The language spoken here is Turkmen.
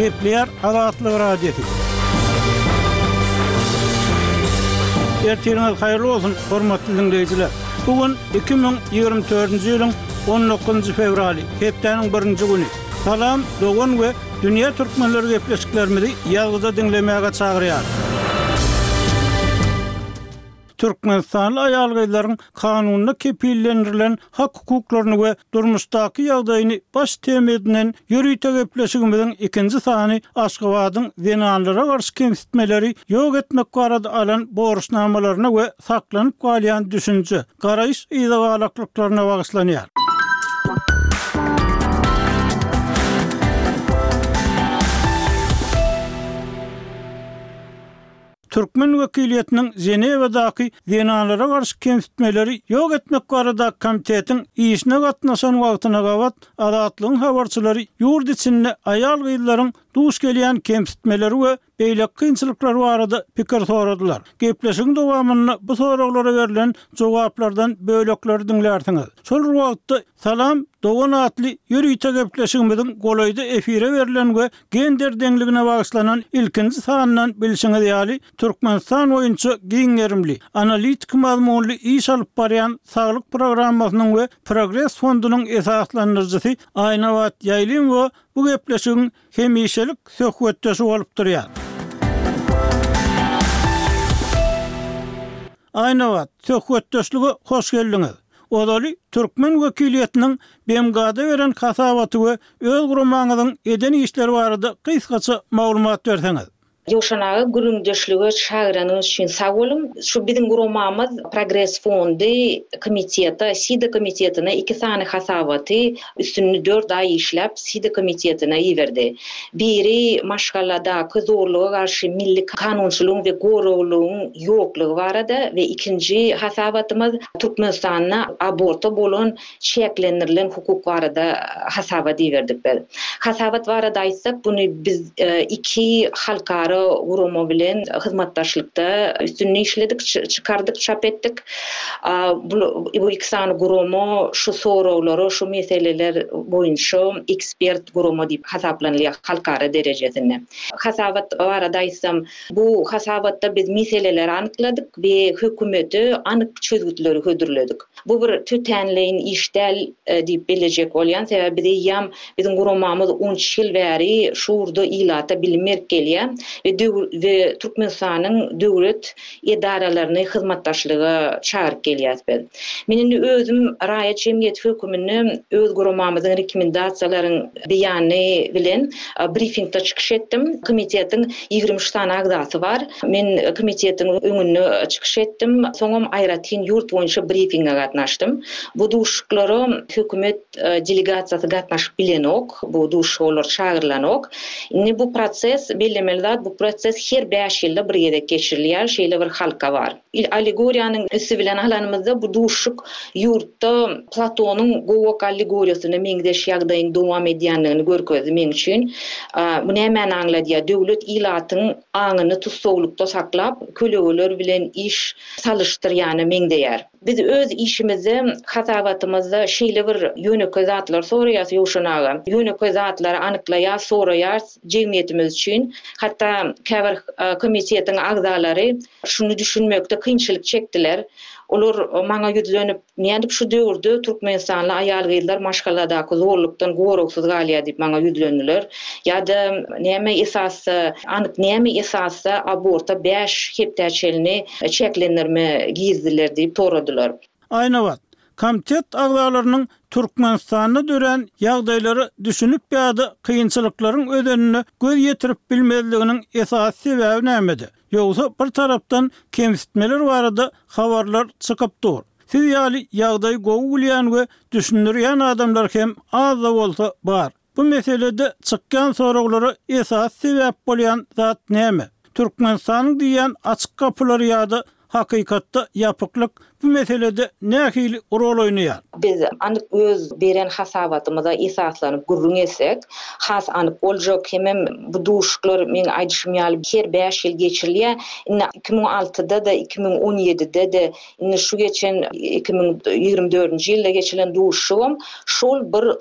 Gepleýär Azatlyk Radiosy. Ertiriňiz haýyrly bolsun, hormatly diňleýjiler! Bu gün iki müň ýigrimi dördünji ýylyň on dokuzynjy fewraly, hepdäniň birinji güni. Salam, dogan we dünýä türkmenleri gepleşiklerimizi ýazgyda diňlemäge çagyrýarys. Türkmenistanly aýal-gyzlaryň kanunda kepillendirilen hak-hukuklaryny we durmuşdaky ýagdaýyny baş tema edinen ýörite gepleşigimiziň ikinji sany Aşgabadyň zenanlara garşy kemsitmeleri ýok etmek barada alan borçnamalaryna we saklanyp galýan düşünje, garaýyş yzagalaklyklaryna bagyşlanýar. Türkmen wekiliýetiniň Ženewadaky zenanlara garşy kemsitmeleri ýok etmek baradaky komitetiň işine gatnaşan wagtyna gabat Azatlygyň habarçylary ýurt içinde aýal-gyzlaryň duş gelýän kemsitmeleri we beýleki kynçylyklary barada pikir soradylar. Gepleşigiň dowamynda bu soraglara berlen jogaplardan bölekleri diňlärsiňiz. Şol bir wagtda Salam, dogan atly ýörite gepleşigimiziň golaýda efire berlen we Gender deňligine bagyşlanan ilkinji sandan bilşiňiz ýaly, Türkmenistan boýunça giň gerimli, analitiki mazmunly iş alyp barýan Saglyk programmasynyň we Progres fondunyň esaslandyryjysy Aýnabat Ýaýlymowa bu gepleşigiň hemişelik söhbetdeşi bolup durýar. Aýnabat, söhbetdeşlige hoş geldiňiz! Ozaly türkmen wekiliýetiniň BMG-da beren hasabaty we öz guramaňyzyň eden işleri barada gysgaça maglumat berseňiz? Jowşan aga, gürrüňdeşlige çagyranyňyz üçin sag boluň. Şu biziň guramamyz Progres fondy komitete, SIDA komitetine iki sany hasabaty, Üstünde dört aý işläp, SIDA komitetine iberdi. Biri maşgaladaky zorluga garşy milli kanunçylygyň we goraglylygyň ýoklugy barada we ikinji hasabatymyz Türkmenistanda aborta bolan çäklendirilen hukuk barada hasabat iberdik biz. Hasabat barada aýtsak, buny biz iki halkara gurama bilen hyzmatdaşlykda üstünde işledik, çykardyk, çap etdik. Bu iki sany gurama şu soraglara, şu meseleler boýunça ekspert gurama diýip hasaplanylýar halkara derejesinde. Hasabat barada aýtsam, bu hasabatda biz meseleleri anykladyk we hökümete anyk çözgütleri hödürledik. Bu bir tötänleýin iş däl diýip bellejek bolýan, sebäbi biz eýýäm, biziň guramamyz on üç ýyl bäri şu ugurda ilata bilim berip gelýär we Türkmenistanyň Döwlet edaralaryny hyzmatdaşlyga çagyryp gelýäris biz. Men indi özüm raýat jemgyýeti höküminde öz guramamyzyň rekmendasiýalaryň beýany bilen brifingde çykyş etdim. Komitetiň ýigrimi üç sany agzasy bar. Men komitetiň öňünde çykyş etdim. Soňam aýratyn ýurt boýunça brifinge gatnaşdym. Bu duşuşyklara hökümet delegasiýasy gatnaşyp bilenok, bu duşuşygaolar çagyrylanok. Indi bu proses, bellemeli zat, bu proses her bäş ýylda bir gezek geçirilýär, şeýle bir halka bar. Allegoriýanyň üsti bilen alanymyzda, bu duşuşyk ýurtda Platonyň Gowak allegoriýasyna meňzeş ýagdaýyň dowam edýändigini görkezdi meň üçin. Bu nämäni aňladýar? Döwlet ilatyň aňyny tussaglykda saklap, kölegeler bilen iş salyşdyrýana meňzeýär. Biz öz işimizde, hasabatymyzda şeýle bir ýönekeý zatlary soraýas Ýowşan aga. Ýönekeý zatlary anyklaýas, soraýas jemgyýetimiz üçin. Hatda käbir komitetiň agzalary şuny düşünmekde kynçylyk çekdiler. Olar maňa ýüzlenip, nädip şu döwürde türkmenistanly aýal-gyzlar maşgaladaky zorlukdan goragsyz galýar diýip maňa ýüzlendiler. Ýa-da näme esasda, anyk näme esasda aborta bäş hepdä çenli çäklendirme girdiler diýip soradylar. Aýnabat, Komitet agzalarynyň Türkmenistanda dörän ýagdaýlara düşünip ýa-da kynçylyklaryň özenine göz ýetirip bilmezliginiň esasy sebäbi nämede? Ýogsa bir tarapdan kemsitmeler barada habarlar çykyp dur. Siz ýaly ýagdaýy gowy bilýän we düşündirýän adamlar hem az-da bolsa bar. Bu meselede çykýan soraglara esasy sebäp bolýan zat näme? Türkmenistanyň diýýän açyk gapylary ýa-da hakykatda ýapyklyk bu meselede nähili rol oýnaýar? Biz anyk öz beren hasabatymyza esaslanyp gürrüň etsek, has anyk boljak. Hemem bu duşuşyklar, meň aýdyşym ýaly, her bäş ýyl geçirilýär. Indi iki müň altyda-da, iki müň on ýedide-de, indi şu geçen iki müň ýigrimi dördünji ýylda geçirilen duşuşygam şol bir